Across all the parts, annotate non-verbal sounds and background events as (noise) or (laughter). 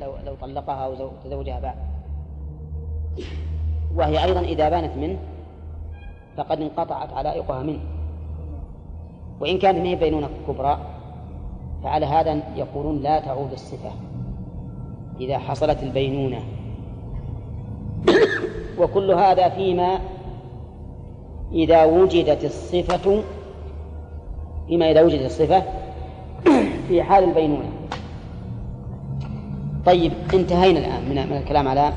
لو لو طلقها أو تزوجها بعد وهي أيضا إذا بانت منه فقد انقطعت علائقها منه وإن كانت هي بينونة كبرى فعلى هذا يقولون لا تعود الصفة إذا حصلت البينونة وكل هذا فيما إذا وجدت الصفة فيما إذا وجدت الصفة في حال البينونة طيب انتهينا الآن من الكلام على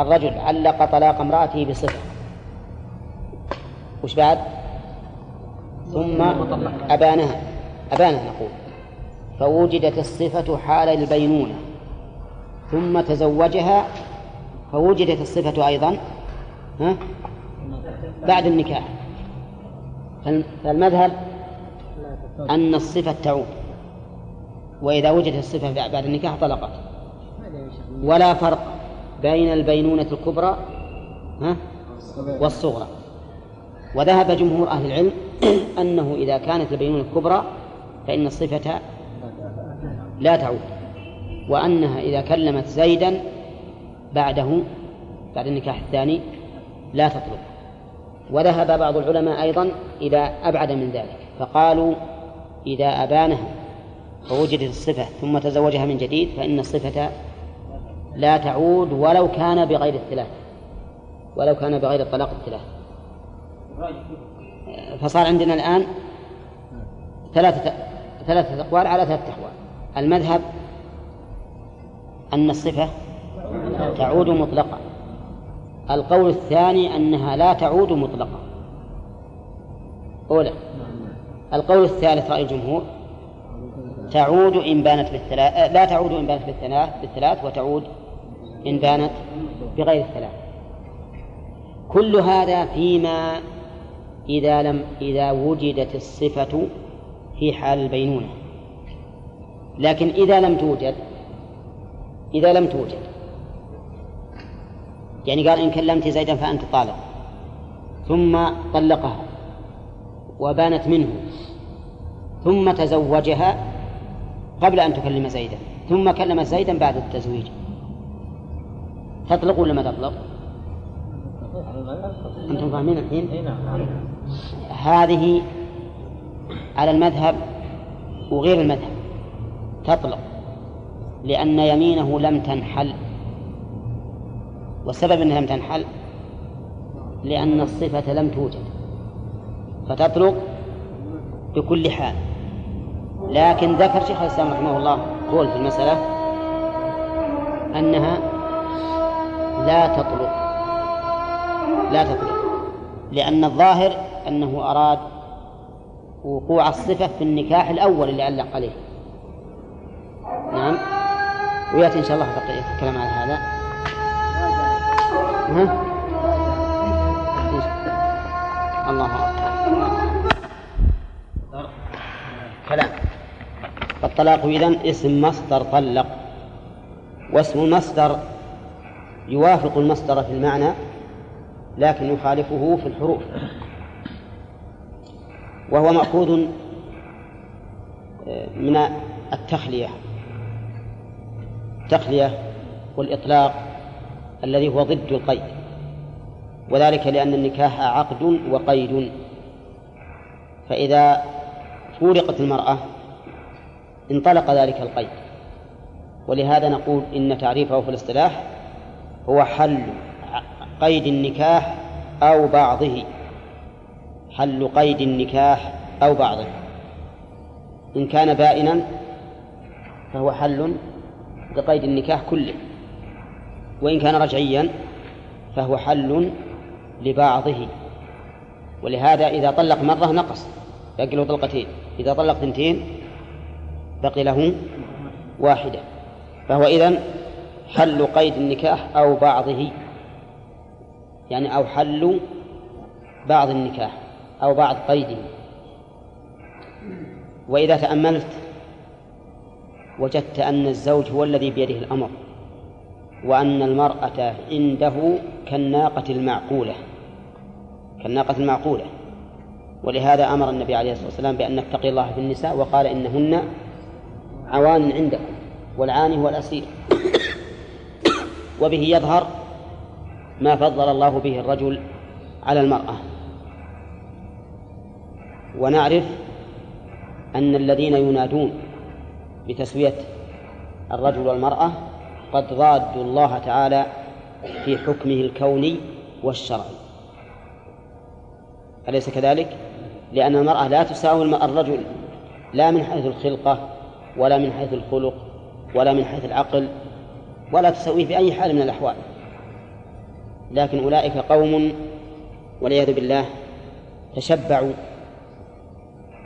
الرجل علق طلاق امرأته بصفة وش بعد؟ ثم أبانها أبانها نقول فوجدت الصفة حال البينونة ثم تزوجها فوجدت الصفة أيضا ها؟ بعد النكاح فالمذهب أن الصفة تعود وإذا وجدت الصفة بعد النكاح طلقت ولا فرق بين البينونة الكبرى ها والصغرى وذهب جمهور أهل العلم (clears throat) أنه إذا كانت البينونة الكبرى فإن الصفة لا تعود وأنها إذا كلمت زيدا بعده بعد النكاح الثاني لا تطلب وذهب بعض العلماء أيضا إلى أبعد من ذلك فقالوا إذا أبانها ووجدت الصفة ثم تزوجها من جديد فإن الصفة لا تعود ولو كان بغير الثلاث ولو كان بغير الطلاق الثلاث فصار عندنا الآن ثلاثة ثلاثة أقوال على ثلاثة أحوال المذهب أن الصفة تعود مطلقة القول الثاني أنها لا تعود مطلقة أولى القول الثالث رأي الجمهور تعود إن بانت بالثلاث آه، لا تعود إن بانت بالثلاث بالثلاث وتعود إن بانت بغير الثلاث كل هذا فيما إذا لم إذا وجدت الصفة في حال البينونة لكن إذا لم توجد إذا لم توجد يعني قال إن كلمت زيدا فأنت طالق ثم طلقها وبانت منه ثم تزوجها قبل أن تكلم زيدا ثم كلمت زيدا بعد التزويج تطلق ولا ما تطلق؟ أنتم فاهمين الحين؟ إيه، نعم، هذه على المذهب وغير المذهب تطلق لأن يمينه لم تنحل والسبب أنها لم تنحل لأن الصفة لم توجد فتطلق بكل حال لكن ذكر شيخ الإسلام رحمه الله قول في المسألة أنها لا تطلق لا تطلق لأن الظاهر أنه أراد وقوع الصفة في النكاح الأول اللي علق عليه نعم ويأتي إن شاء الله بقية الكلام على هذا ها؟ الله أكبر كلام الطلاق إذن اسم مصدر طلق واسم المصدر يوافق المصدر في المعنى لكن يخالفه في الحروف وهو مأخوذ آه، من التخلية التخلية والإطلاق الذي هو ضد القيد وذلك لأن النكاح عقد وقيد فإذا فورقت المرأة انطلق ذلك القيد ولهذا نقول إن تعريفه في الاصطلاح هو حل قيد النكاح أو بعضه حل قيد النكاح أو بعضه إن كان بائنا فهو حل لقيد النكاح كله وإن كان رجعيا فهو حل لبعضه ولهذا إذا طلق مرة نقص يقل طلقتين إذا طلق ثنتين بقي له واحدة فهو إذن حل قيد النكاح أو بعضه يعني أو حل بعض النكاح أو بعض قيده وإذا تأملت وجدت أن الزوج هو الذي بيده الأمر وأن المرأة عنده كالناقة المعقولة كالناقة المعقولة ولهذا أمر النبي عليه الصلاة والسلام بأن نتقي الله في النساء وقال إنهن عوان عندكم والعاني هو الأسير وبه يظهر ما فضل الله به الرجل على المرأة ونعرف أن الذين ينادون بتسوية الرجل والمرأة قد رادوا الله تعالى في حكمه الكوني والشرعي أليس كذلك؟ لأن المرأة لا تساوي الرجل لا من حيث الخلقة ولا من حيث الخلق ولا من حيث العقل ولا تسويه بأي حال من الأحوال لكن أولئك قوم والعياذ بالله تشبعوا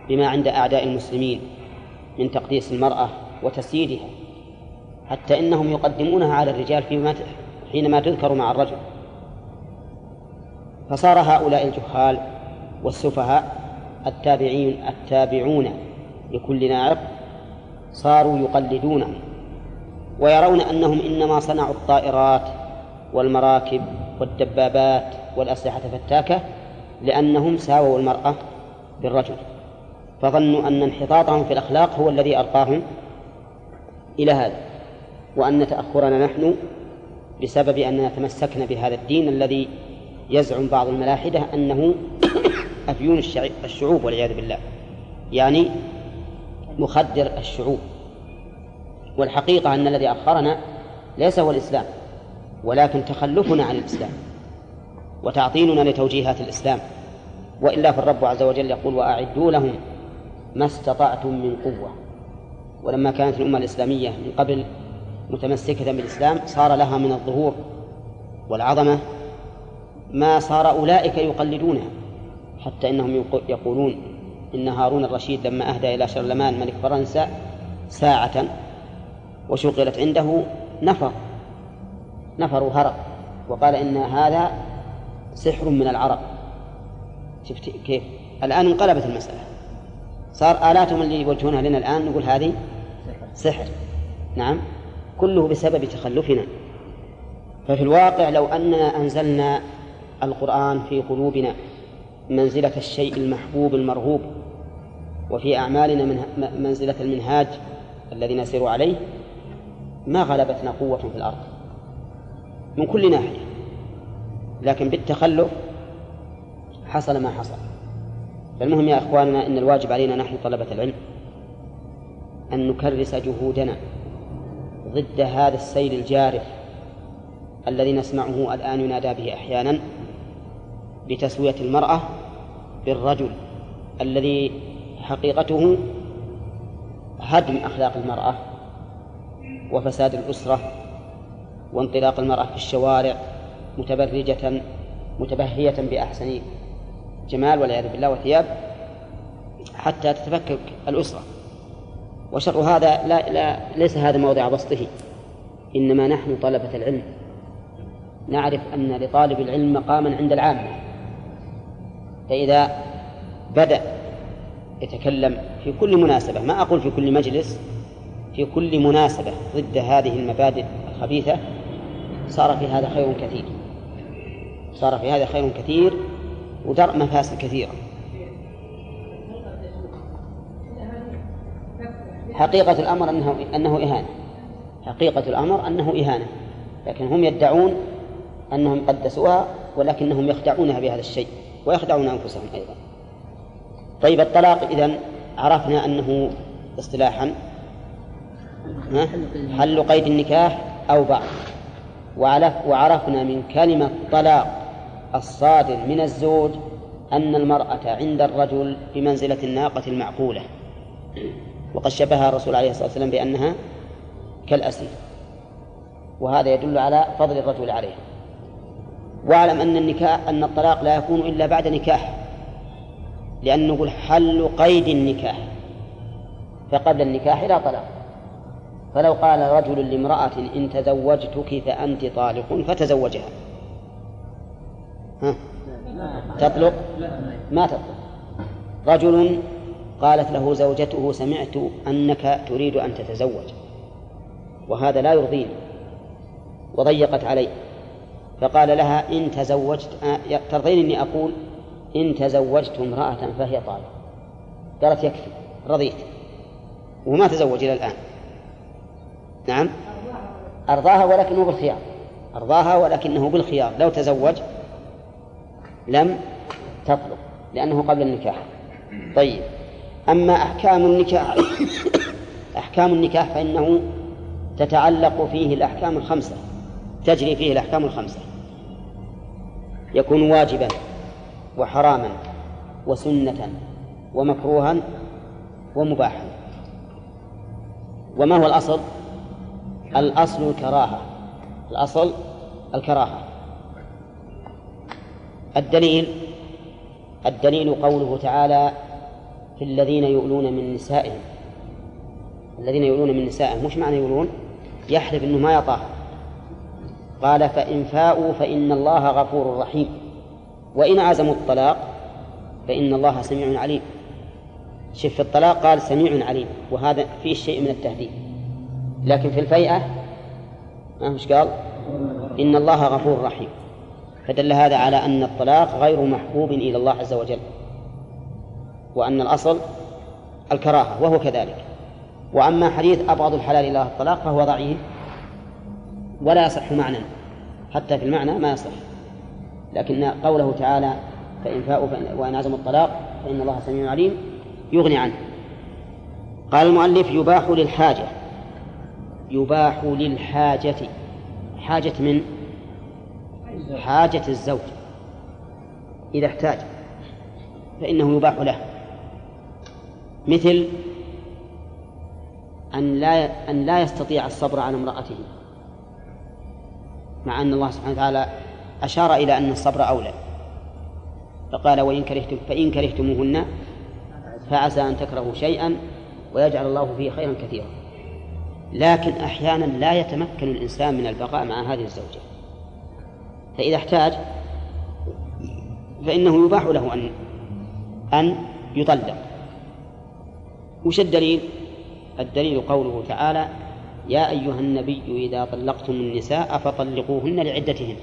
بما عند أعداء المسلمين من تقديس المرأة وتسييدها حتى إنهم يقدمونها على الرجال فيما حينما تذكر مع الرجل فصار هؤلاء الجهال والسفهاء التابعين التابعون لكل ناعق صاروا يقلدونهم ويرون أنهم إنما صنعوا الطائرات والمراكب والدبابات والأسلحة الفتاكة لأنهم ساووا المرأة بالرجل فظنوا أن انحطاطهم في الأخلاق هو الذي أرقاهم إلى هذا وأن تأخرنا نحن بسبب أننا تمسكنا بهذا الدين الذي يزعم بعض الملاحدة أنه (coughs) أفيون الشعوب والعياذ بالله يعني مخدر الشعوب والحقيقة أن الذي أخرنا ليس هو الإسلام ولكن تخلفنا عن الإسلام وتعطيلنا لتوجيهات الإسلام وإلا فالرب عز وجل يقول وأعدوا لهم ما استطعتم من قوة ولما كانت الأمة الإسلامية من قبل متمسكة بالإسلام صار لها من الظهور والعظمة ما صار أولئك يقلدونها حتى إنهم يقولون إن هارون الرشيد لما أهدى إلى شرلمان ملك فرنسا ساعة وشغلت عنده نفر نفر هرق وقال إن هذا سحر من العرب شفت كيف الآن انقلبت المسألة صار آلاتهم اللي يوجهونها لنا الآن نقول هذه سحر نعم كله بسبب تخلفنا ففي الواقع لو أننا أنزلنا القرآن في قلوبنا منزلة الشيء المحبوب المرغوب وفي أعمالنا من منزلة المنهاج الذي نسير عليه ما غلبتنا قوة في الأرض من كل ناحية لكن بالتخلف حصل ما حصل فالمهم يا إخواننا أن الواجب علينا نحن طلبة العلم أن نكرس جهودنا ضد هذا السيل الجارف الذي نسمعه الآن ينادى به أحيانا بتسوية المرأة بالرجل الذي حقيقته هدم أخلاق المرأة وفساد الأسرة وانطلاق المرأة في الشوارع متبرجة متبهية بأحسن جمال والعياذ بالله وثياب حتى تتفكك الأسرة وشر هذا لا, لا ليس هذا موضع بسطه إنما نحن طلبة العلم نعرف أن لطالب العلم مقاما عند العامة فإذا بدأ يتكلم في كل مناسبة ما أقول في كل مجلس في كل مناسبة ضد هذه المبادئ الخبيثة صار في هذا خير كثير صار في هذا خير كثير ودرء مفاسد كثيرة حقيقة الأمر أنه أنه إهانة حقيقة الأمر أنه إهانة لكن هم يدعون أنهم قدسوها ولكنهم يخدعونها بهذا الشيء ويخدعون أنفسهم أيضا طيب الطلاق إذا عرفنا أنه اصطلاحا حل قيد النكاح أو بعض وعرفنا من كلمة طلاق الصادر من الزوج أن المرأة عند الرجل بمنزلة الناقة المعقولة وقد شبهها الرسول عليه الصلاة والسلام بأنها كالأسير وهذا يدل على فضل الرجل عليها واعلم أن النكاح أن الطلاق لا يكون إلا بعد نكاح لأنه حل قيد النكاح فقبل النكاح لا طلاق فلو قال رجل لامرأة إن تزوجتك فأنت طالق فتزوجها ها؟ تطلق ما تطلق رجل قالت له زوجته سمعت أنك تريد أن تتزوج وهذا لا يرضيني وضيقت عليه فقال لها إن تزوجت آه، ترضين أني أقول إن تزوجت امرأة فهي طالب قالت يكفي رضيت وما تزوج إلى الآن نعم أرضاها ولكنه بالخيار أرضاها ولكنه بالخيار لو تزوج لم تطلب لأنه قبل النكاح طيب أما أحكام النكاح أحكام النكاح فإنه تتعلق فيه الأحكام الخمسة تجري فيه الأحكام الخمسة يكون واجبا وحراما وسنة ومكروها ومباحا وما هو الأصل؟ الأصل الكراهة الأصل الكراهة الدليل الدليل قوله تعالى في الذين يؤلون من نسائهم الذين يؤلون من نسائهم مش معنى يؤلون يحلف انه ما يطاهر قال فإن فاؤوا فإن الله غفور رحيم وإن عزموا الطلاق فإن الله سميع عليم شف الطلاق قال سميع عليم وهذا فيه شيء من التهديد لكن في الفيئة مش قال إن الله غفور رحيم فدل هذا على أن الطلاق غير محبوب إلى الله عز وجل وأن الأصل الكراهة وهو كذلك وأما حديث أبغض الحلال إلى الطلاق فهو ضعيف ولا يصح معنى حتى في المعنى ما يصح لكن قوله تعالى فإن فاءوا وإن عزموا الطلاق فإن الله سميع عليم يغني عنه قال المؤلف يباح للحاجة يباح للحاجة حاجة من حاجة الزوج إذا احتاج فإنه يباح له مثل أن لا أن لا يستطيع الصبر على امرأته مع أن الله سبحانه وتعالى أشار إلى أن الصبر أولى فقال وإن كرهتم فإن كرهتموهن فعسى أن تكرهوا شيئا ويجعل الله فيه خيرا كثيرا لكن أحيانا لا يتمكن الإنسان من البقاء مع هذه الزوجة فإذا احتاج فإنه يباح له أن أن يطلق وش الدليل؟ الدليل قوله تعالى يا أيها النبي إذا طلقتم النساء فطلقوهن لعدتهن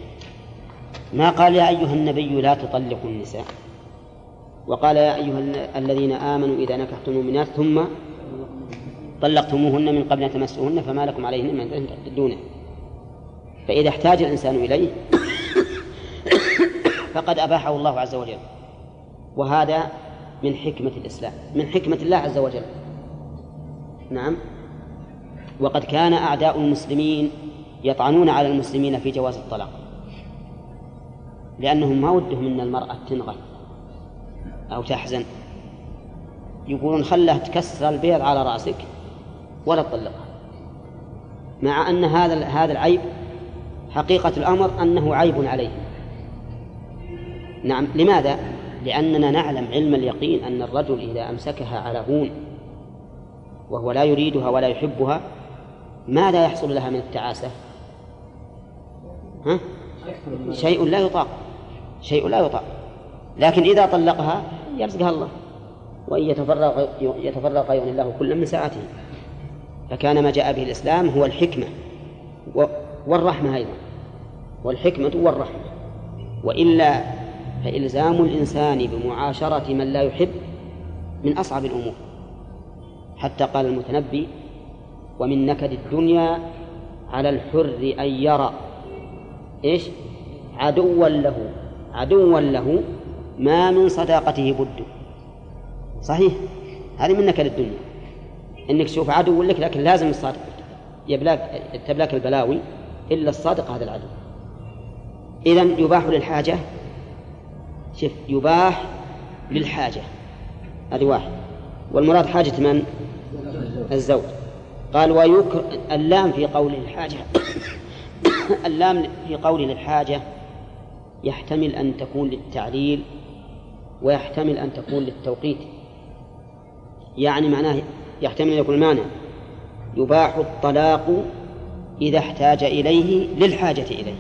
ما قال يا أيها النبي لا تطلقوا النساء وقال يا أيها الذين آمنوا إذا نكحتم المؤمنات ثم طلقتموهن من قبل أن تمسوهن فما لكم عليهن من تعتدونه فإذا احتاج الإنسان إليه (coughs) فقد أباحه الله عز وجل وهذا من حكمة الإسلام من حكمة الله عز وجل نعم وقد كان أعداء المسلمين يطعنون على المسلمين في جواز الطلاق لأنهم ما ودهم أن المرأة تنغل أو تحزن يقولون خلها تكسر البيض على رأسك ولا تطلقها مع أن هذا هذا العيب حقيقة الأمر أنه عيب عليه نعم لماذا؟ لأننا نعلم علم اليقين أن الرجل إذا أمسكها على هون وهو لا يريدها ولا يحبها ماذا يحصل لها من التعاسة ها؟ شيء لا يطاق شيء لا يطاق لكن إذا طلقها يرزقها الله وإن يتفرغ يتفرغ يغني الله كل من ساعته فكان ما جاء به الإسلام هو الحكمة والرحمة أيضا والحكمة والرحمة وإلا فإلزام الإنسان بمعاشرة من لا يحب من أصعب الأمور حتى قال المتنبي ومن نكد الدنيا على الحر أن يرى إيش عدوا له عدوا له ما من صداقته بد صحيح هذه من نكد الدنيا انك تشوف عدو لك لكن لازم الصادق يبلاك تبلاك البلاوي الا الصادق هذا العدو اذا يباح للحاجه شف يباح للحاجه هذه واحد والمراد حاجه من الزوج قال ويكر اللام في قول الحاجة اللام في قول للحاجة يحتمل أن تكون للتعليل ويحتمل أن تكون للتوقيت يعني معناه يحتمل أن يكون المعنى يباح الطلاق إذا احتاج إليه للحاجة إليه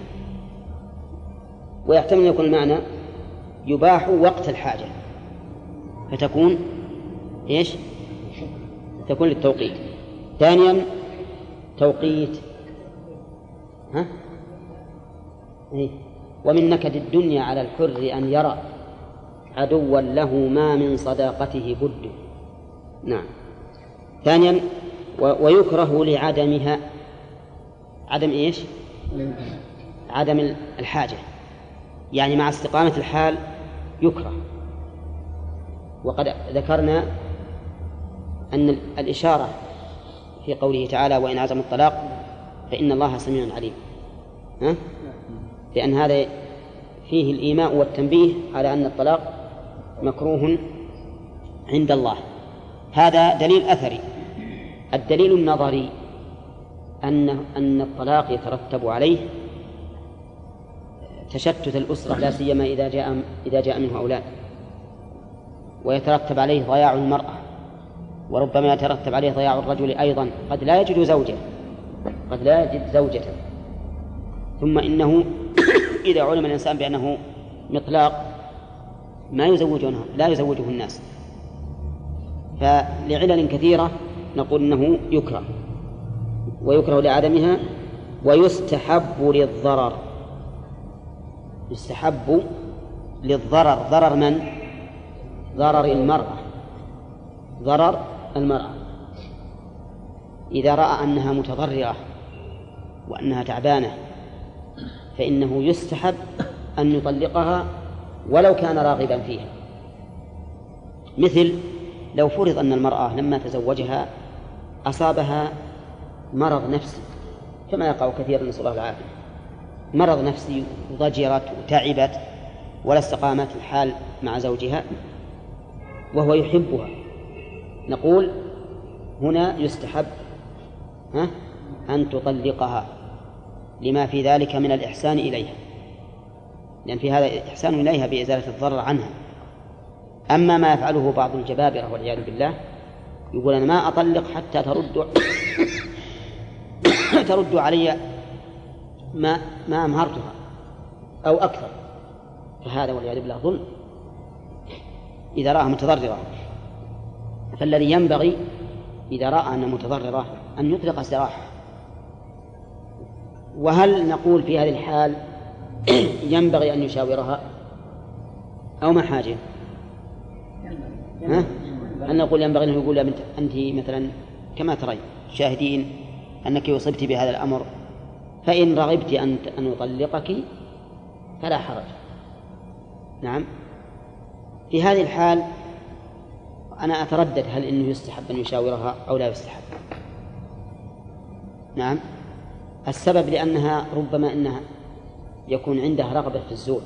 ويحتمل أن يكون المعنى يباح وقت الحاجة فتكون ايش؟ تكون للتوقيت ثانيا توقيت ها؟ إيه. ومن نكد الدنيا على الحر أن يرى عدوا له ما من صداقته بد نعم ثانيا ويكره لعدمها عدم ايش؟ عدم الحاجة يعني مع استقامة الحال يكره وقد ذكرنا أن الإشارة في قوله تعالى وإن عزم الطلاق فإن الله سميع عليم ها؟ لأن هذا فيه الإيماء والتنبيه على أن الطلاق مكروه عند الله هذا دليل أثري الدليل النظري أن أن الطلاق يترتب عليه تشتت الأسرة لا سيما إذا جاء إذا جاء منه أولاد ويترتب عليه ضياع المرأة وربما يترتب عليه ضياع الرجل أيضا قد لا يجد زوجة قد لا يجد زوجة ثم إنه (coughs) إذا علم الإنسان بأنه مطلاق ما يزوجونه لا يزوجه الناس فلعلل كثيرة نقول إنه يكره ويكره لعدمها ويستحب للضرر يستحب للضرر ضرر من؟ ضرر المرأة ضرر المرأة إذا رأى أنها متضررة وأنها تعبانة فإنه يستحب أن يطلقها ولو كان راغبا فيها مثل لو فرض أن المرأة لما تزوجها أصابها مرض نفسي كما يقع كثيرا نسأل الله العافية مرض نفسي ضجرت وتعبت ولا استقامت الحال مع زوجها وهو يحبها نقول هنا يستحب ها أن تطلقها لما في ذلك من الإحسان إليها لأن في هذا إحسان إليها بإزالة الضرر عنها أما ما يفعله بعض الجبابرة والعياذ بالله يقول أنا ما أطلق حتى ترد (coughs) ترد علي ما ما أمهرتها أو أكثر فهذا والعياذ بالله ظلم إذا رآها متضررة فالذي ينبغي إذا رأى أن متضررة أن يطلق سراحه وهل نقول في هذه الحال (clears throat) ينبغي أن يشاورها أو ما حاجة ها؟ أن نقول ينبغي أنه يقول أنت مثلا كما ترين شاهدين أنك أصبت بهذا الأمر فإن رغبت أن أن أطلقك فلا حرج نعم في هذه الحال أنا أتردد هل إنه يستحب أن يشاورها أو لا يستحب نعم السبب لأنها ربما أنها يكون عندها رغبة في الزوج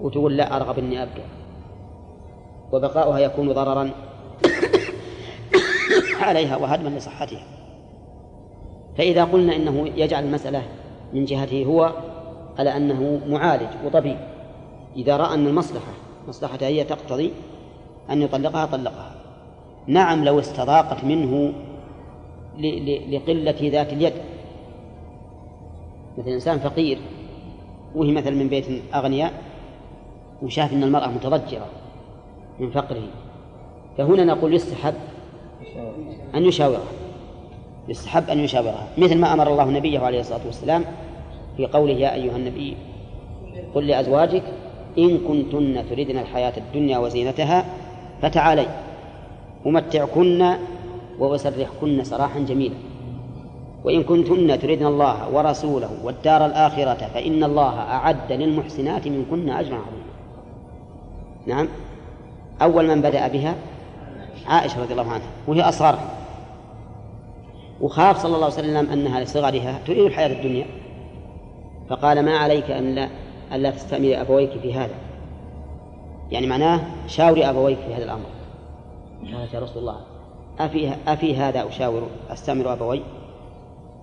وتقول لا أرغب أني أبقى وبقاؤها يكون ضررا عليها وهدما لصحتها فإذا قلنا إنه يجعل المسألة من جهته هو على أنه معالج وطبيب إذا رأى أن المصلحة مصلحته هي تقتضي أن يطلقها طلقها نعم لو استضاقت منه لقلة ذات اليد مثل إنسان فقير وهي مثل من بيت أغنياء وشاف أن المرأة متضجرة من فقره فهنا نقول يستحب أن يشاورها يستحب أن يشاورها مثل ما أمر الله نبيه عليه الصلاة والسلام في قوله يا أيها النبي قل لأزواجك إن كنتن تريدن الحياة الدنيا وزينتها فتعالي أمتعكن وأسرحكن سراحا جميلا وإن كنتن تريدن الله ورسوله والدار الآخرة فإن الله أعد للمحسنات منكن أجرا عظيما نعم أول من بدأ بها عائشة رضي الله عنها وهي أصغرها وخاف صلى الله عليه وسلم أنها لصغرها تريد الحياة الدنيا فقال ما عليك أن لا ألا تستأمري أبويك في هذا يعني معناه شاوري أبويك في هذا الأمر نعم. قالت يا رسول الله أفي, أفي هذا أشاور أستمر أبوي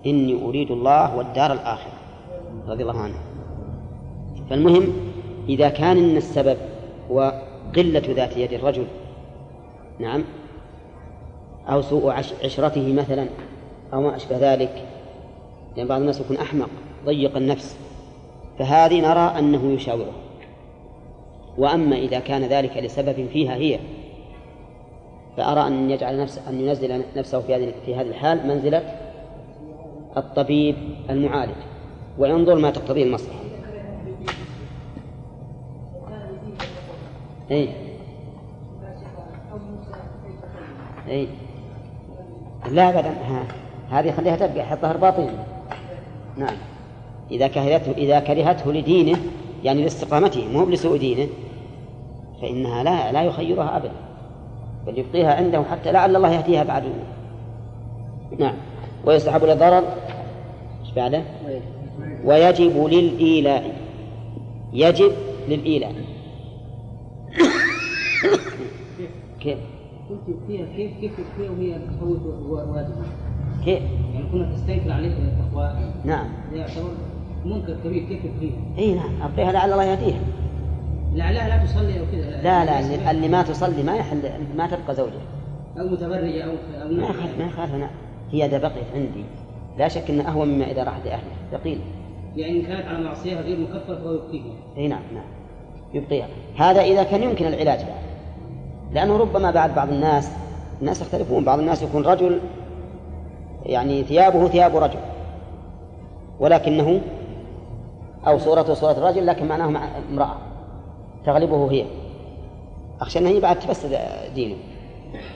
إني أريد الله والدار الآخرة رضي الله عنه فالمهم إذا كان إن السبب هو قلة ذات يد الرجل نعم أو سوء عشرته مثلا أو ما أشبه ذلك لأن يعني بعض الناس يكون أحمق ضيق النفس فهذه نرى أنه يشاوره وأما إذا كان ذلك لسبب فيها هي فأرى أن يجعل نفسه أن ينزل نفسه في هذه في هذه الحال منزلة الطبيب المعالج وينظر ما تقتضيه المصلحة. أي أي لا أبدا هذه خليها تبقى حطها رباطين نعم إذا كرهته إذا كرهته لدينه يعني لاستقامته مو لسوء دينه فإنها لا لا يخيرها أبدا بل يبقيها عنده حتى لعل الله يهديها بعد نعم ويستحب إلى الضرر ايش بعده؟ ويجب للإيلاء يجب للإيلاء (coughs) كيف؟ كيف فيها كيف كيف فيها وهي تفوت واجبة كيف؟ يعني كنا تستنكر عليه التقوى نعم يعتبر منكر كبير كيف فيها؟ اي نعم أبقيها لعل الله يهديها لعلها لا تصلي أو كذا لا لا, اللي ما تصلي ما يحل ما تبقى زوجة أو متبرجة أو أو ما نعم. يخالف ما يخالف أنا هي إذا بقيت عندي لا شك انه أهون مما إذا راحت لأهلها ثقيل يعني إن كانت على معصية غير مكفرة فهو يبقيها أي نعم نعم يبقيها هذا إذا كان يمكن العلاج بقى. لأنه ربما بعد بعض الناس الناس يختلفون بعض الناس يكون رجل يعني ثيابه ثياب رجل ولكنه أو صورته صورة رجل لكن معناه امرأة تغلبه هي أخشى أنها بعد تفسد دينه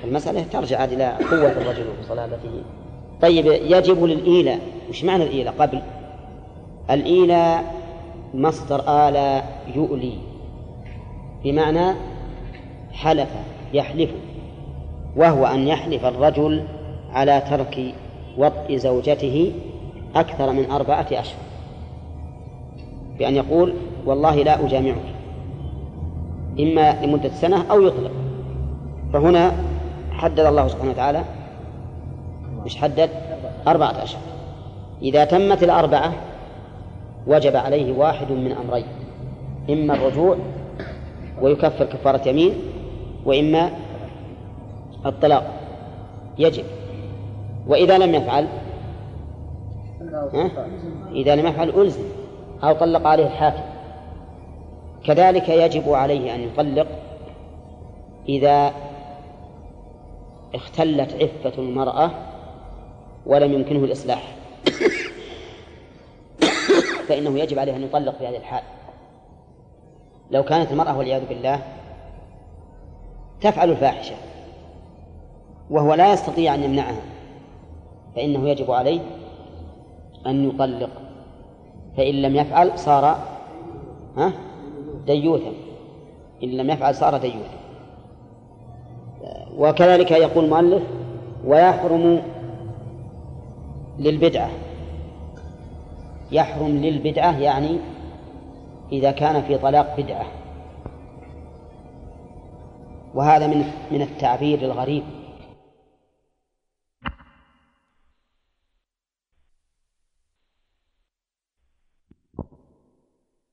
المسألة ترجع إلى قوة الرجل وصلابته طيب يجب للإيلة وش معنى الإيلة قبل الإيلة مصدر آلة يؤلي بمعنى حلف يحلف وهو أن يحلف الرجل على ترك وطء زوجته أكثر من أربعة أشهر بأن يقول والله لا أجامعك إما لمدة سنة أو يطلق فهنا حدد الله سبحانه وتعالى مش حدد أربعة أشهر إذا تمت الأربعة وجب عليه واحد من أمرين إما الرجوع ويكفر كفارة يمين وإما الطلاق يجب وإذا لم يفعل إذا لم يفعل ألزم أو طلق عليه الحاكم كذلك يجب عليه أن يطلق إذا اختلت عفة المرأة ولم يمكنه الإصلاح فإنه يجب عليه أن يطلق في هذه الحال لو كانت المرأة والعياذ بالله تفعل الفاحشة وهو لا يستطيع أن يمنعها فإنه يجب عليه أن يطلق فإن لم يفعل صار ها ديوثا إن لم يفعل صار ديوثا وكذلك يقول المؤلف ويحرم للبدعة يحرم للبدعة يعني إذا كان في طلاق بدعة وهذا من من التعبير الغريب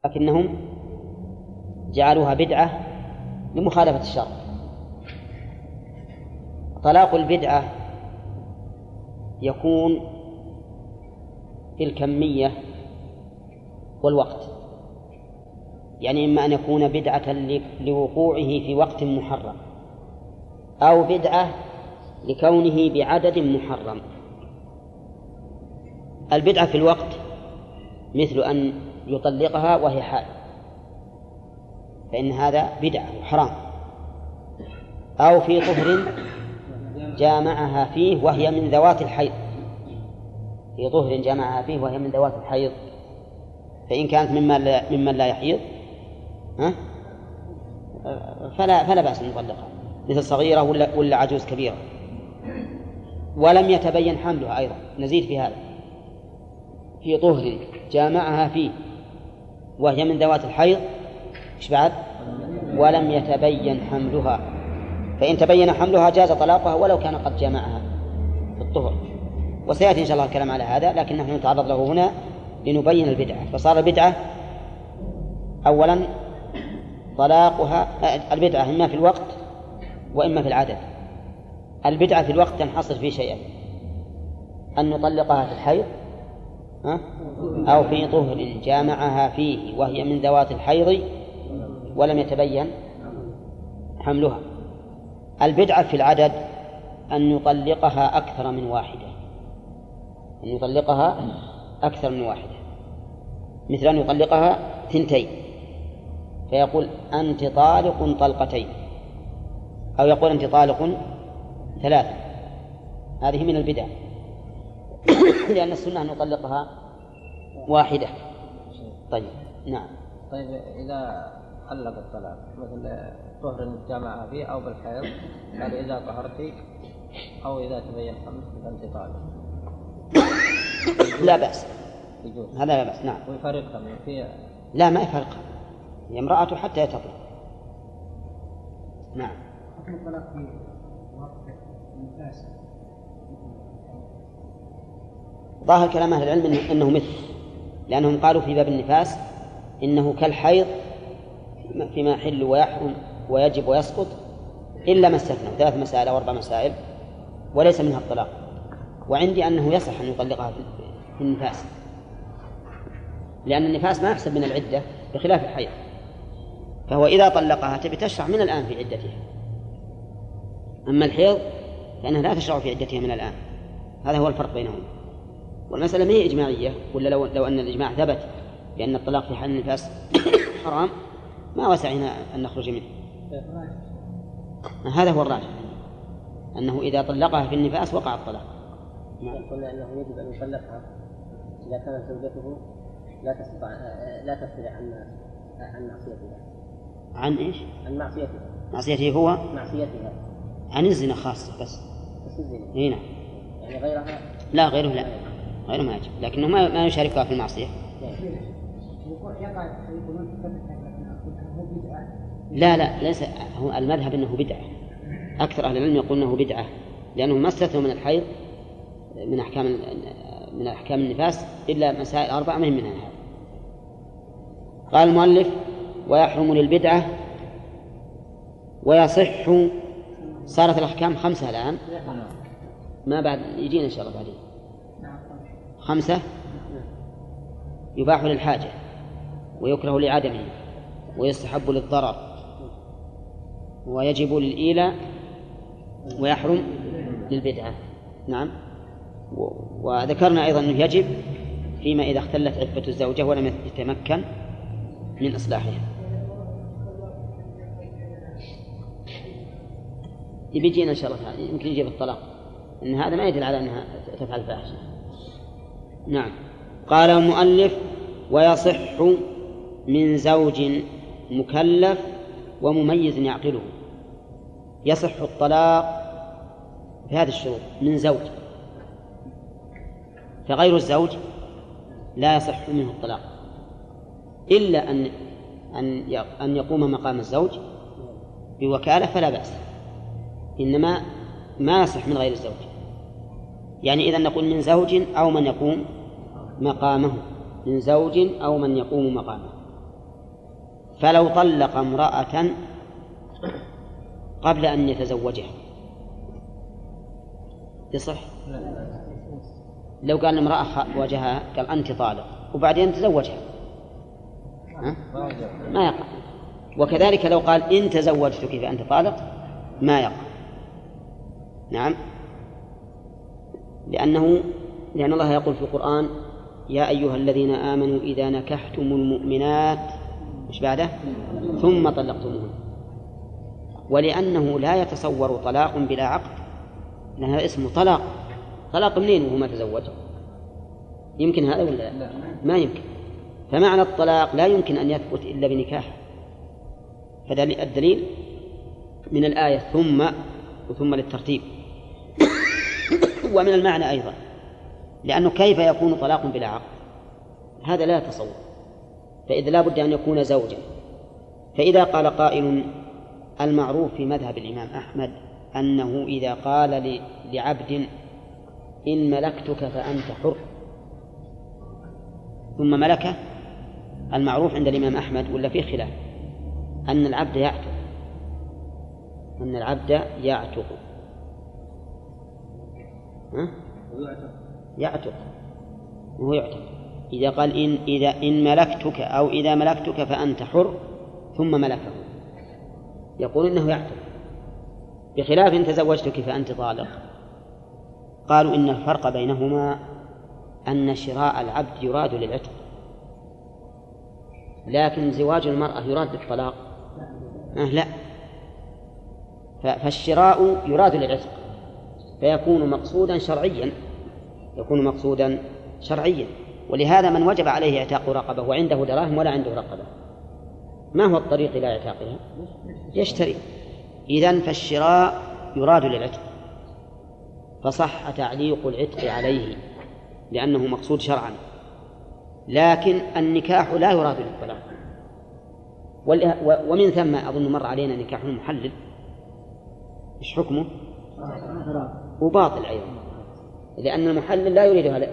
لكنهم جعلوها بدعة لمخالفة الشرع طلاق البدعة يكون في الكمية والوقت يعني إما أن يكون بدعة لوقوعه في وقت محرم أو بدعة لكونه بعدد محرم البدعة في الوقت مثل أن يطلقها وهي حائض فإن هذا بدعة وحرام أو في طهر جامعها فيه وهي من ذوات الحيض في طهر جامعها فيه وهي من ذوات الحيض فإن كانت ممن لا, ممن لا يحيض ها؟ فلا فلا بأس أن يطلقها مثل صغيرة ولا ولا عجوز كبيرة ولم يتبين حملها أيضا نزيد في هذا في طهر جامعها فيه وهي من ذوات الحيض إيش بعد ولم يتبين حملها فإن تبين حملها جاز طلاقها ولو كان قد جمعها الطهر وسيأتي إن شاء الله الكلام على هذا لكن نحن نتعرض له هنا لنبين البدعة فصار البدعة أولا طلاقها آه، البدعة إما في الوقت وإما في العدد البدعة في الوقت تنحصر في شيئين أن نطلقها في الحيض أو في طهر جامعها فيه وهي من ذوات الحيض ولم يتبين حملها البدعة في العدد أن يطلقها أكثر من واحدة أن يطلقها أكثر من واحدة مثل أن يطلقها ثنتين فيقول أنت طالق طلقتين أو يقول أنت طالق ثلاثة هذه من البدع (coughs) لأن السنة أن يطلقها واحدة طيب نعم طيب إذا علق الطلاق مثل طهر الجامعة فيه أو بالحيض قال إذا طهرت أو إذا تبين خمس فأنت طالب لا بأس هذا لا بأس نعم ويفرقها فيها لا ما يفرقها هي امرأة حتى يتطلق نعم حكم الطلاق في وقت النفاس ظاهر كلام أهل العلم إنه مثل لأنهم قالوا في باب النفاس إنه كالحيض فيما يحل ويحرم ويجب ويسقط إلا ما استثنى ثلاث مسائل أو أربع مسائل وليس منها الطلاق وعندي أنه يصح أن يطلقها في النفاس لأن النفاس ما يحسب من العدة بخلاف الحيض فهو إذا طلقها تبي تشرع من الآن في عدتها أما الحيض فإنها لا تشرع في عدتها من الآن هذا هو الفرق بينهم والمسألة ما هي إجماعية ولا لو, لو أن الإجماع ثبت بأن الطلاق في حال النفاس (coughs) حرام ما وسعنا أن نخرج منه هذا هو الراجح أنه إذا طلقها في النفاس وقع الطلاق قلنا أنه يجب أن يطلقها إذا كانت زوجته لا تستطع لا تستطيع عن عن معصيتها عن ايش؟ عن معصيتها معصيته هو؟ معصيتها عن الزنا خاصة بس بس الزنا اي نعم يعني غيرها؟ لا غيره لا غيره ما يجب لكنه ما ما يشاركها في المعصية إيه. يقع يقولون لا لا ليس هو المذهب أنه بدعة أكثر أهل العلم يقول أنه بدعة لأنه ما استثنوا من الحيض من أحكام من أحكام النفاس إلا مسائل أربعة مهم منها هذا قال المؤلف ويحرم للبدعة ويصح صارت الأحكام خمسة الآن ما بعد يجينا إن شاء الله بعدين خمسة يباح للحاجة ويكره لعدمه ويستحب للضرر ويجب للإيلاء ويحرم للبدعة نعم وذكرنا أيضا أنه يجب فيما إذا اختلت عفة الزوجة ولم يتمكن من إصلاحها بيجينا إن شاء الله تعالى يمكن يجيب الطلاق أن هذا ما يدل على أنها تفعل فاحشة نعم قال المؤلف ويصح من زوج مكلف ومميز يعقله يصح الطلاق بهذه الشروط من زوج فغير الزوج لا يصح منه الطلاق إلا أن أن أن يقوم مقام الزوج بوكالة فلا بأس إنما ما يصح من غير الزوج يعني إذا نقول من زوج أو من يقوم مقامه من زوج أو من يقوم مقامه فلو طلق امرأة قبل أن يتزوجها يصح؟ لو قال امرأة واجهها قال أنت طالق وبعدين تزوجها ها؟ ما يقع وكذلك لو قال إن تزوجتك فأنت طالق ما يقع نعم لأنه لأن الله يقول في القرآن يا أيها الذين آمنوا إذا نكحتم المؤمنات مش بعده ثم طلقتموهن ولأنه لا يتصور طلاق بلا عقد لأن هذا اسمه طلاق طلاق منين وهو ما تزوج يمكن هذا ولا لا. لا ما يمكن فمعنى الطلاق لا يمكن أن يثبت إلا بنكاح هذا الدليل من الآية ثم وثم للترتيب (coughs) ومن المعنى أيضا لأنه كيف يكون طلاق بلا عقد هذا لا يتصور فإذا لا بد أن يكون زوجا فإذا قال قائل المعروف في مذهب الإمام أحمد أنه إذا قال لعبد إن ملكتك فأنت حر ثم ملكه المعروف عند الإمام أحمد ولا في خلاف أن العبد يعتق أن العبد يعتق ها؟ يعتق وهو يعتق إذا قال إن إذا إن ملكتك أو إذا ملكتك فأنت حر ثم ملكه يقول إنه يعتق بخلاف إن تزوجتك فأنت طالق قالوا إن الفرق بينهما أن شراء العبد يراد للعتق لكن زواج المرأة يراد للطلاق أه لا فالشراء يراد للعتق فيكون مقصودا شرعيا يكون مقصودا شرعيا ولهذا من وجب عليه اعتاق رقبة وعنده دراهم ولا عنده رقبة ما هو الطريق إلى اعتاقها يشتري إذا فالشراء يراد للعتق فصح تعليق العتق عليه لأنه مقصود شرعا لكن النكاح لا يراد للطلاق ومن ثم أظن مر علينا نكاح المحلل إيش حكمه؟ وباطل أيضا لأن المحلل لا يريدها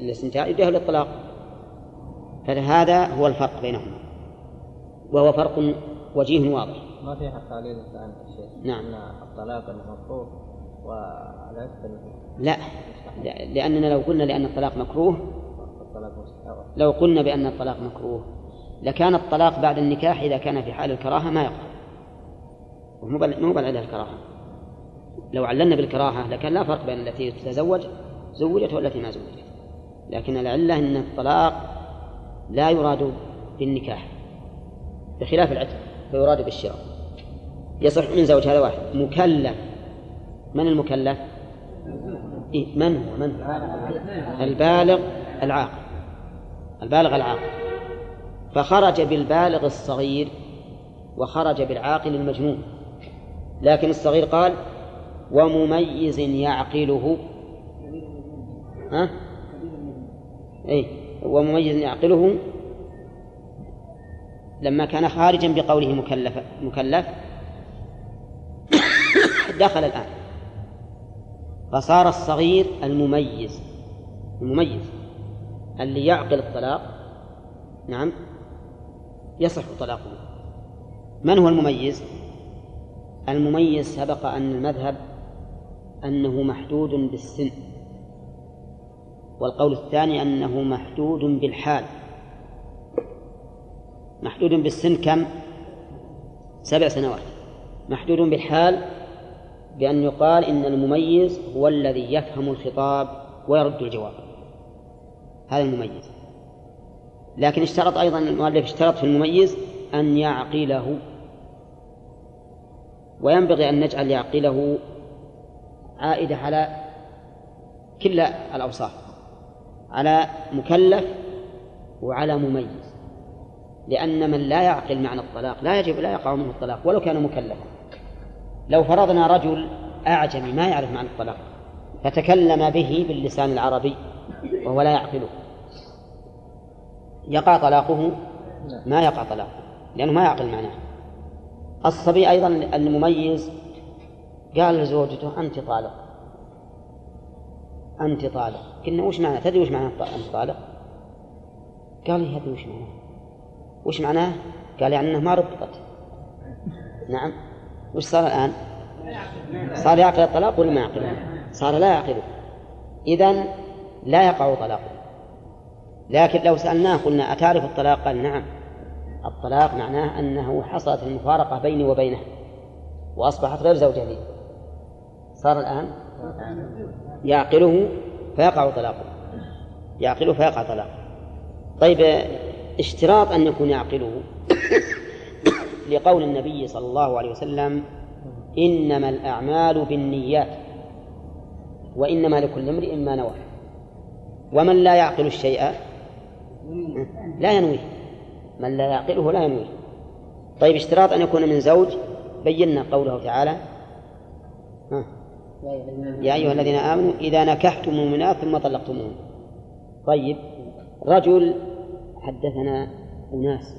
للاستمتاع يريدها للطلاق فهذا هو الفرق بينهما وهو فرق وجيه واضح ما في حق عليه الآن نعم أن الطلاق المكروه وعلى لا لأننا لو قلنا لأن الطلاق مكروه لو قلنا بأن الطلاق مكروه لكان الطلاق بعد النكاح إذا كان في حال الكراهة ما يقع مو مو بالعلة الكراهة لو عللنا بالكراهة لكان لا فرق بين التي تتزوج زوجت والتي ما زوجت لكن العلة أن الطلاق لا يراد بالنكاح بخلاف العتق فيراد بالشراء يصح من زوج هذا واحد مكلف من المكلف؟ إيه من هو من هو؟ البالغ العاقل البالغ العاقل فخرج بالبالغ الصغير وخرج بالعاقل المجنون لكن الصغير قال ومميز يعقله ها؟ أي ومميز يعقله لما كان خارجا بقوله مكلف مكلف دخل الآن فصار الصغير المميز المميز اللي يعقل الطلاق نعم يصح طلاقه من هو المميز؟ المميز سبق أن المذهب أنه محدود بالسن والقول الثاني أنه محدود بالحال محدود بالسن كم سبع سنوات محدود بالحال بأن يقال إن المميز هو الذي يفهم الخطاب ويرد الجواب هذا المميز لكن اشترط أيضا المؤلف اشترط في المميز أن يعقله وينبغي أن نجعل يعقله عائدة على كلا الأوصاف على مكلف وعلى مميز لأن من لا يعقل معنى الطلاق لا يجب لا يقع منه الطلاق ولو كان مكلفا لو فرضنا رجل أعجمي ما يعرف معنى الطلاق فتكلم به باللسان العربي وهو لا يعقله يقع طلاقه ما يقع طلاقه لأنه ما يعقل معناه الصبي أيضا المميز قال لزوجته أنت طالق أنت طالق قلنا وش معنى تدري وش معنى أنت طالق قال لي هذه وش معناه وش معناه؟ قال يعني أنه ما ربطت نعم وش صار الآن؟ صار يعقل الطلاق ولا ما يعقله؟ صار لا يعقله إذا لا يقع طلاقه لكن لو سألناه قلنا أتعرف الطلاق؟ قال نعم الطلاق معناه أنه حصلت المفارقة بيني وبينه وأصبحت غير زوجة لي صار الآن يعقله فيقع طلاقه يعقله فيقع طلاقه طيب اشتراط أن يكون يعقله لقول النبي صلى الله عليه وسلم إنما الأعمال بالنيات وإنما لكل امرئ ما نوى ومن لا يعقل الشيء لا ينويه من لا يعقله لا ينويه طيب اشتراط أن يكون من زوج بينا قوله تعالى يا أيها الذين آمنوا إذا نكحتم المؤمنات ثم طلقتموهن طيب رجل حدثنا أناس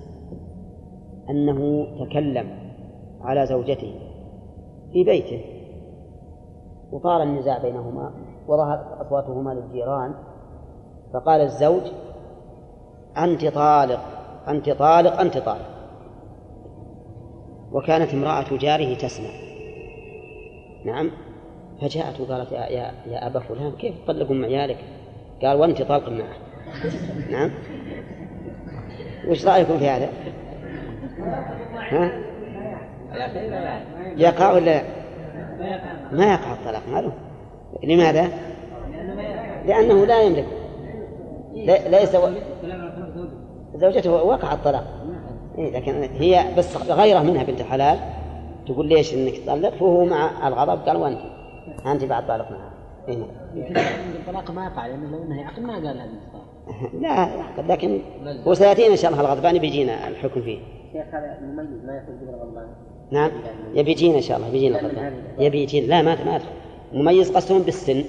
أنه تكلم على زوجته في بيته وطار النزاع بينهما وظهرت أصواتهما للجيران فقال الزوج أنت طالق أنت طالق أنت طالق وكانت امرأة جاره تسمع نعم فجاءت وقالت يا, يا, يا أبا فلان كيف تطلق أم عيالك قال وأنت طالق معه نعم وش رأيكم في هذا؟ ها؟ يقع ولا ما يقع الطلاق ماله لماذا؟ لأنه لا يملك ليس و... زوجته وقع الطلاق إيه لكن هي بس غيره منها بنت حلال تقول ليش انك تطلق فهو مع الغضب قال وانت انت بعد طالق معها إيه؟ الطلاق ما يقع لانه لو انها يعقل ما قال هذه الطلاق لا لكن وسياتينا ان شاء الله الغضبان بيجينا الحكم فيه. شيخ هذا مميز ما يخرج من الغضبان. نعم يبي يجينا ان شاء الله بيجينا الغضبان يبي يجينا لا ما ما مميز قسم بالسن.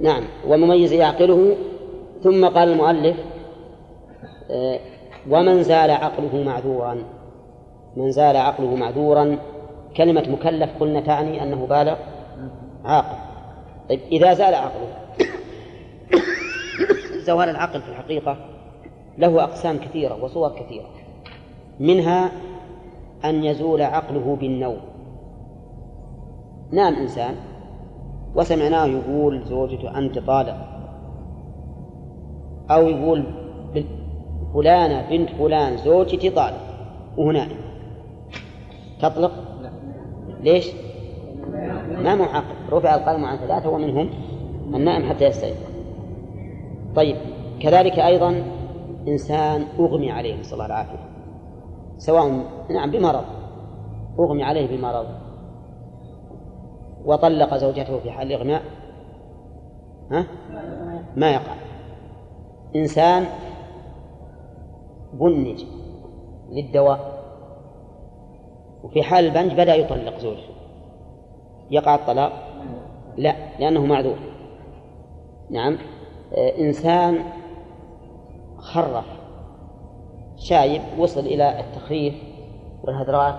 نعم ومميز يعقله ثم قال المؤلف آه، ومن زال عقله معذورا من زال عقله معذورا كلمة مكلف قلنا تعني أنه بالغ عاقل طيب إذا زال عقله زوال العقل في الحقيقة له أقسام كثيرة وصور كثيرة منها أن يزول عقله بالنوم نام إنسان وسمعناه يقول زوجته أنت طالق أو يقول فلانة بنت فلان زوجتي طالق وهنا تطلق ليش ما معقل رفع القلم عن ثلاثة ومنهم النائم حتى يستيقظ طيب كذلك أيضا إنسان أغمي عليه نسأل الله العافية سواء نعم بمرض أغمي عليه بمرض وطلق زوجته في حال الإغماء ها؟ ما يقع إنسان بنج للدواء وفي حال البنج بدأ يطلق زوجته يقع الطلاق لا لأنه معذور نعم إنسان خرف شايب وصل إلى التخريف والهدرات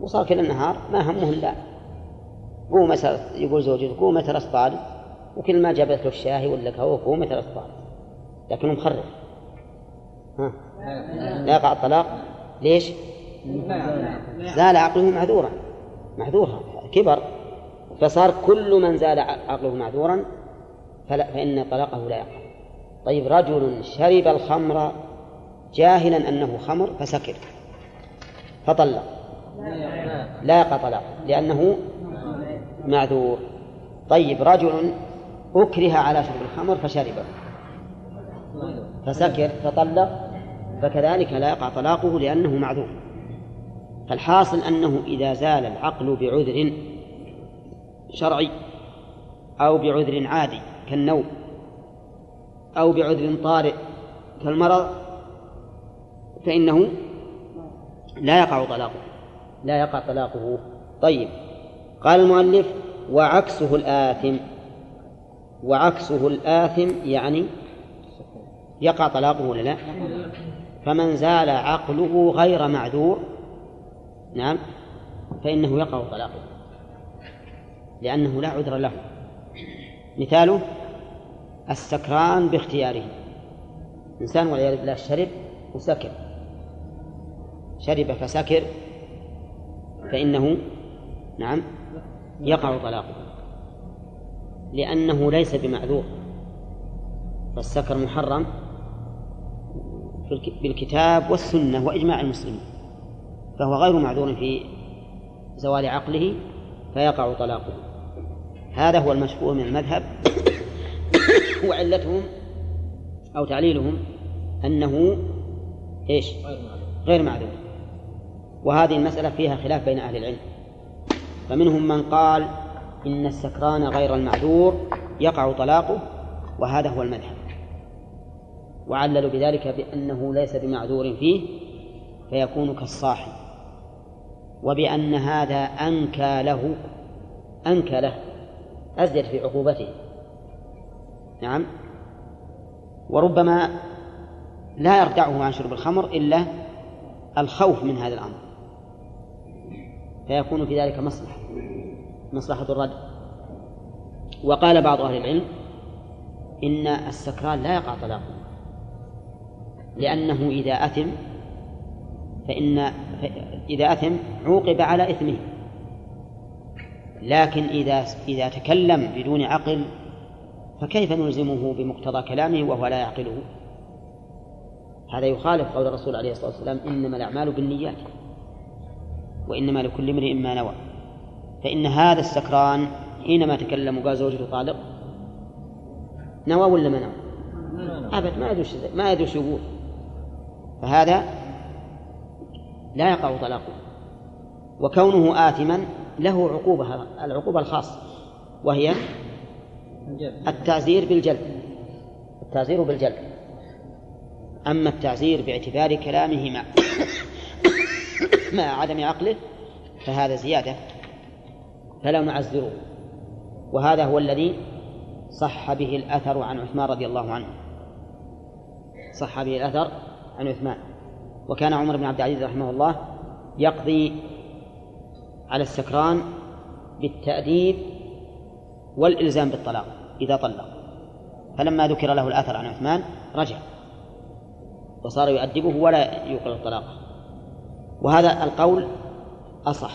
وصار كل النهار ما همه إلا قوم يقول زوجته قوم ترى طالب وكل ما جابت له الشاهي ولا قهوه قوم ترى طالب لكنه مخرف ها لا يقع الطلاق ليش؟ زال عقله معذورا معذورا كبر فصار كل من زال عقله معذورا فلا فإن طلاقه لا يقع طيب رجل شرب الخمر جاهلا أنه خمر فسكر فطلق لا يقع طلاق لأنه معذور طيب رجل أكره على شرب الخمر فشربه فسكر فطلق فكذلك لا يقع طلاقه لأنه معذور فالحاصل أنه إذا زال العقل بعذر شرعي أو بعذر عادي كالنوم أو بعذر طارئ كالمرض فإنه لا يقع طلاقه لا يقع طلاقه طيب قال المؤلف وعكسه الآثم وعكسه الآثم يعني يقع طلاقه ولا لا فمن زال عقله غير معذور نعم فإنه يقع طلاقه لأنه لا عذر له مثاله السكران باختياره إنسان والعياذ بالله شرب وسكر شرب فسكر فإنه نعم يقع طلاقه لأنه ليس بمعذور فالسكر محرم بالكتاب والسنة وإجماع المسلمين فهو غير معذور في زوال عقله فيقع طلاقه هذا هو المشهور من المذهب وعلتهم أو تعليلهم أنه إيش غير معذور وهذه المسألة فيها خلاف بين أهل العلم فمنهم من قال إن السكران غير المعذور يقع طلاقه وهذا هو المذهب وعللوا بذلك بأنه ليس بمعذور فيه فيكون كالصاحب وبأن هذا أنكى له أنكى له أزيد في عقوبته نعم وربما لا يردعه عن شرب الخمر إلا الخوف من هذا الأمر فيكون في ذلك مصلحة مصلحة الرد وقال بعض أهل العلم إن السكران لا يقع طلاقه لأنه إذا أثم فإن إذا أثم عوقب على إثمه لكن إذا إذا تكلم بدون عقل فكيف نلزمه بمقتضى كلامه وهو لا يعقله هذا يخالف قول الرسول عليه الصلاة والسلام إنما الأعمال بالنيات وإنما لكل امرئ ما نوى فإن هذا السكران حينما تكلم وقال زوجته طالق نوى ولا ما نوى؟ أبد ما يدوش ما يدوش يقول فهذا لا يقع طلاقه وكونه آثما له عقوبة العقوبة الخاصة وهي التعزير بالجلب التعزير بالجلب أما التعزير باعتبار كلامه مع مع عدم عقله فهذا زيادة فلا نعزره وهذا هو الذي صح به الأثر عن عثمان رضي الله عنه صح به الأثر عن عثمان وكان عمر بن عبد العزيز رحمه الله يقضي على السكران بالتأديب والإلزام بالطلاق إذا طلق فلما ذكر له الآثر عن عثمان رجع وصار يؤدبه ولا يقر الطلاق وهذا القول أصح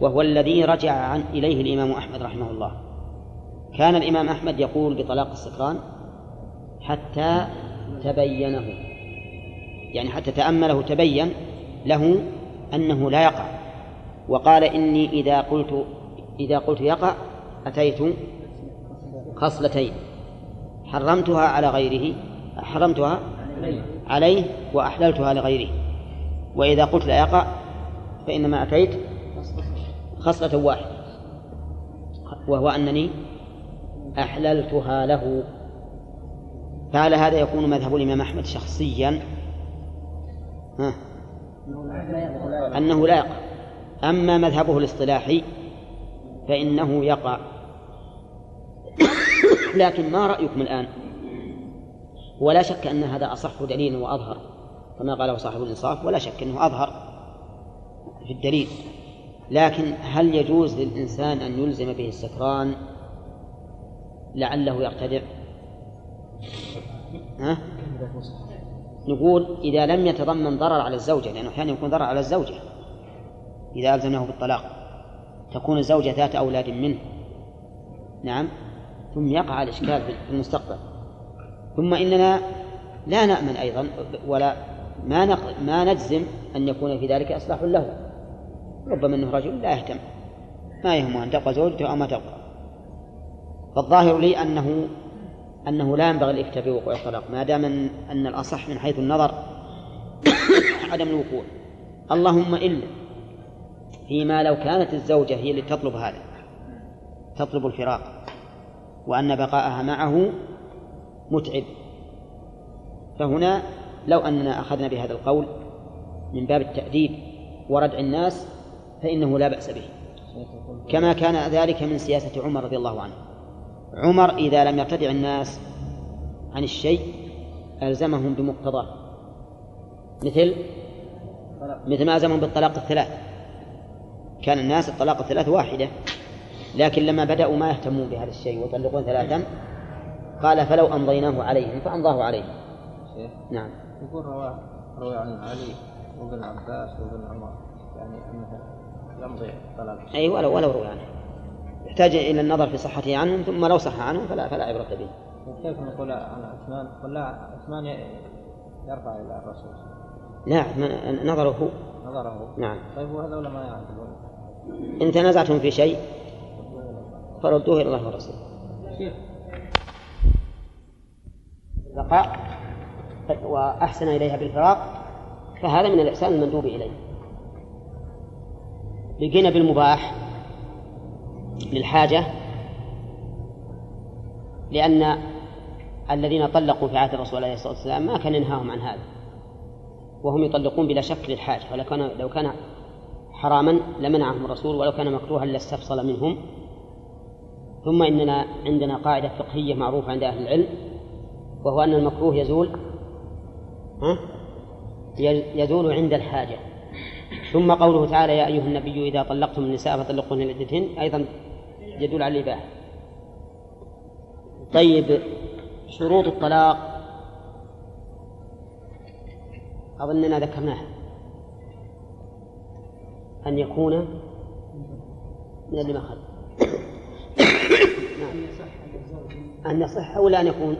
وهو الذي رجع عن إليه الإمام أحمد رحمه الله كان الإمام أحمد يقول بطلاق السكران حتى تبينه يعني حتى تأمله تبين له أنه لا يقع وقال إني إذا قلت إذا قلت يقع أتيت خصلتين حرمتها على غيره حرمتها عليه وأحللتها لغيره وإذا قلت لا يقع فإنما أتيت خصلة واحدة وهو أنني أحللتها له فعلى هذا يكون مذهب الإمام أحمد شخصيا ها أنه لا يقع أما مذهبه الاصطلاحي فإنه يقع لكن ما رأيكم الآن ولا شك أن هذا أصح دليل وأظهر كما قاله صاحب الإنصاف ولا شك أنه أظهر في الدليل لكن هل يجوز للإنسان أن يلزم به السكران لعله يرتدع ها؟ نقول إذا لم يتضمن ضرر على الزوجة لأنه أحيانا يكون ضرر على الزوجة إذا ألزمناه بالطلاق تكون الزوجة ذات أولاد منه نعم ثم يقع الإشكال في المستقبل ثم إننا لا نأمن أيضا ولا ما نق... ما نجزم أن يكون في ذلك إصلاح له ربما أنه رجل لا يهتم ما يهمه أن تبقى زوجته أو ما تبقى فالظاهر لي أنه أنه لا ينبغي الإفتاء بوقوع الطلاق ما دام أن الأصح من حيث النظر (coughs) عدم الوقوع اللهم إلا فيما لو كانت الزوجة هي اللي تطلب هذا تطلب الفراق وأن بقاءها معه متعب فهنا لو أننا أخذنا بهذا القول من باب التأديب وردع الناس فإنه لا بأس به كما كان ذلك من سياسة عمر رضي الله عنه عمر إذا لم يرتدع الناس عن الشيء ألزمهم بمقتضاه مثل مثل ما ألزمهم بالطلاق الثلاث كان الناس الطلاق الثلاث واحدة لكن لما بدأوا ما يهتمون بهذا الشيء ويطلقون ثلاثا قال فلو أمضيناه عليهم فأمضاه عليهم نعم يقول رواه روى عن علي وابن عباس وابن عمر يعني أنه يمضي الطلاق أي ولو ولو روى عنه يحتاج إلى النظر في صحته عنهم ثم لو صح عنهم فلا فلا عبرة به وكيف نقول عن عثمان لا عثمان يرفع إلى الرسول لا عثمان نظره هو نظره نعم طيب وهذول ما يعرفون إن تنازعتم في شيء فردوه إلى الله ورسوله بقاء وأحسن إليها بالفراق فهذا من الإحسان المندوب إليه بقينا بالمباح للحاجة لأن الذين طلقوا في عهد الرسول عليه الصلاة والسلام ما كان ينهاهم عن هذا وهم يطلقون بلا شك للحاجة ولو كان لو كان حراما لمنعهم الرسول ولو كان مكروها لاستفصل منهم ثم إننا عندنا قاعدة فقهية معروفة عند أهل العلم وهو أن المكروه يزول ها؟ يزول عند الحاجة ثم قوله تعالى يا أيها النبي إذا طلقتم النساء فطلقوهن لعدتهن أيضا يدل على الإباحة طيب شروط الطلاق أظننا ذكرناها أن يكون من اللي ما خلف نعم. أن يصح ولا أن يكون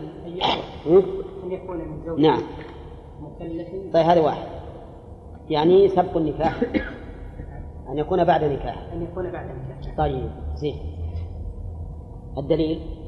أن يكون من زوج نعم مكلف طيب هذا واحد يعني سبق النكاح أن يكون بعد نكاح أن يكون بعد نكاح طيب زين الدليل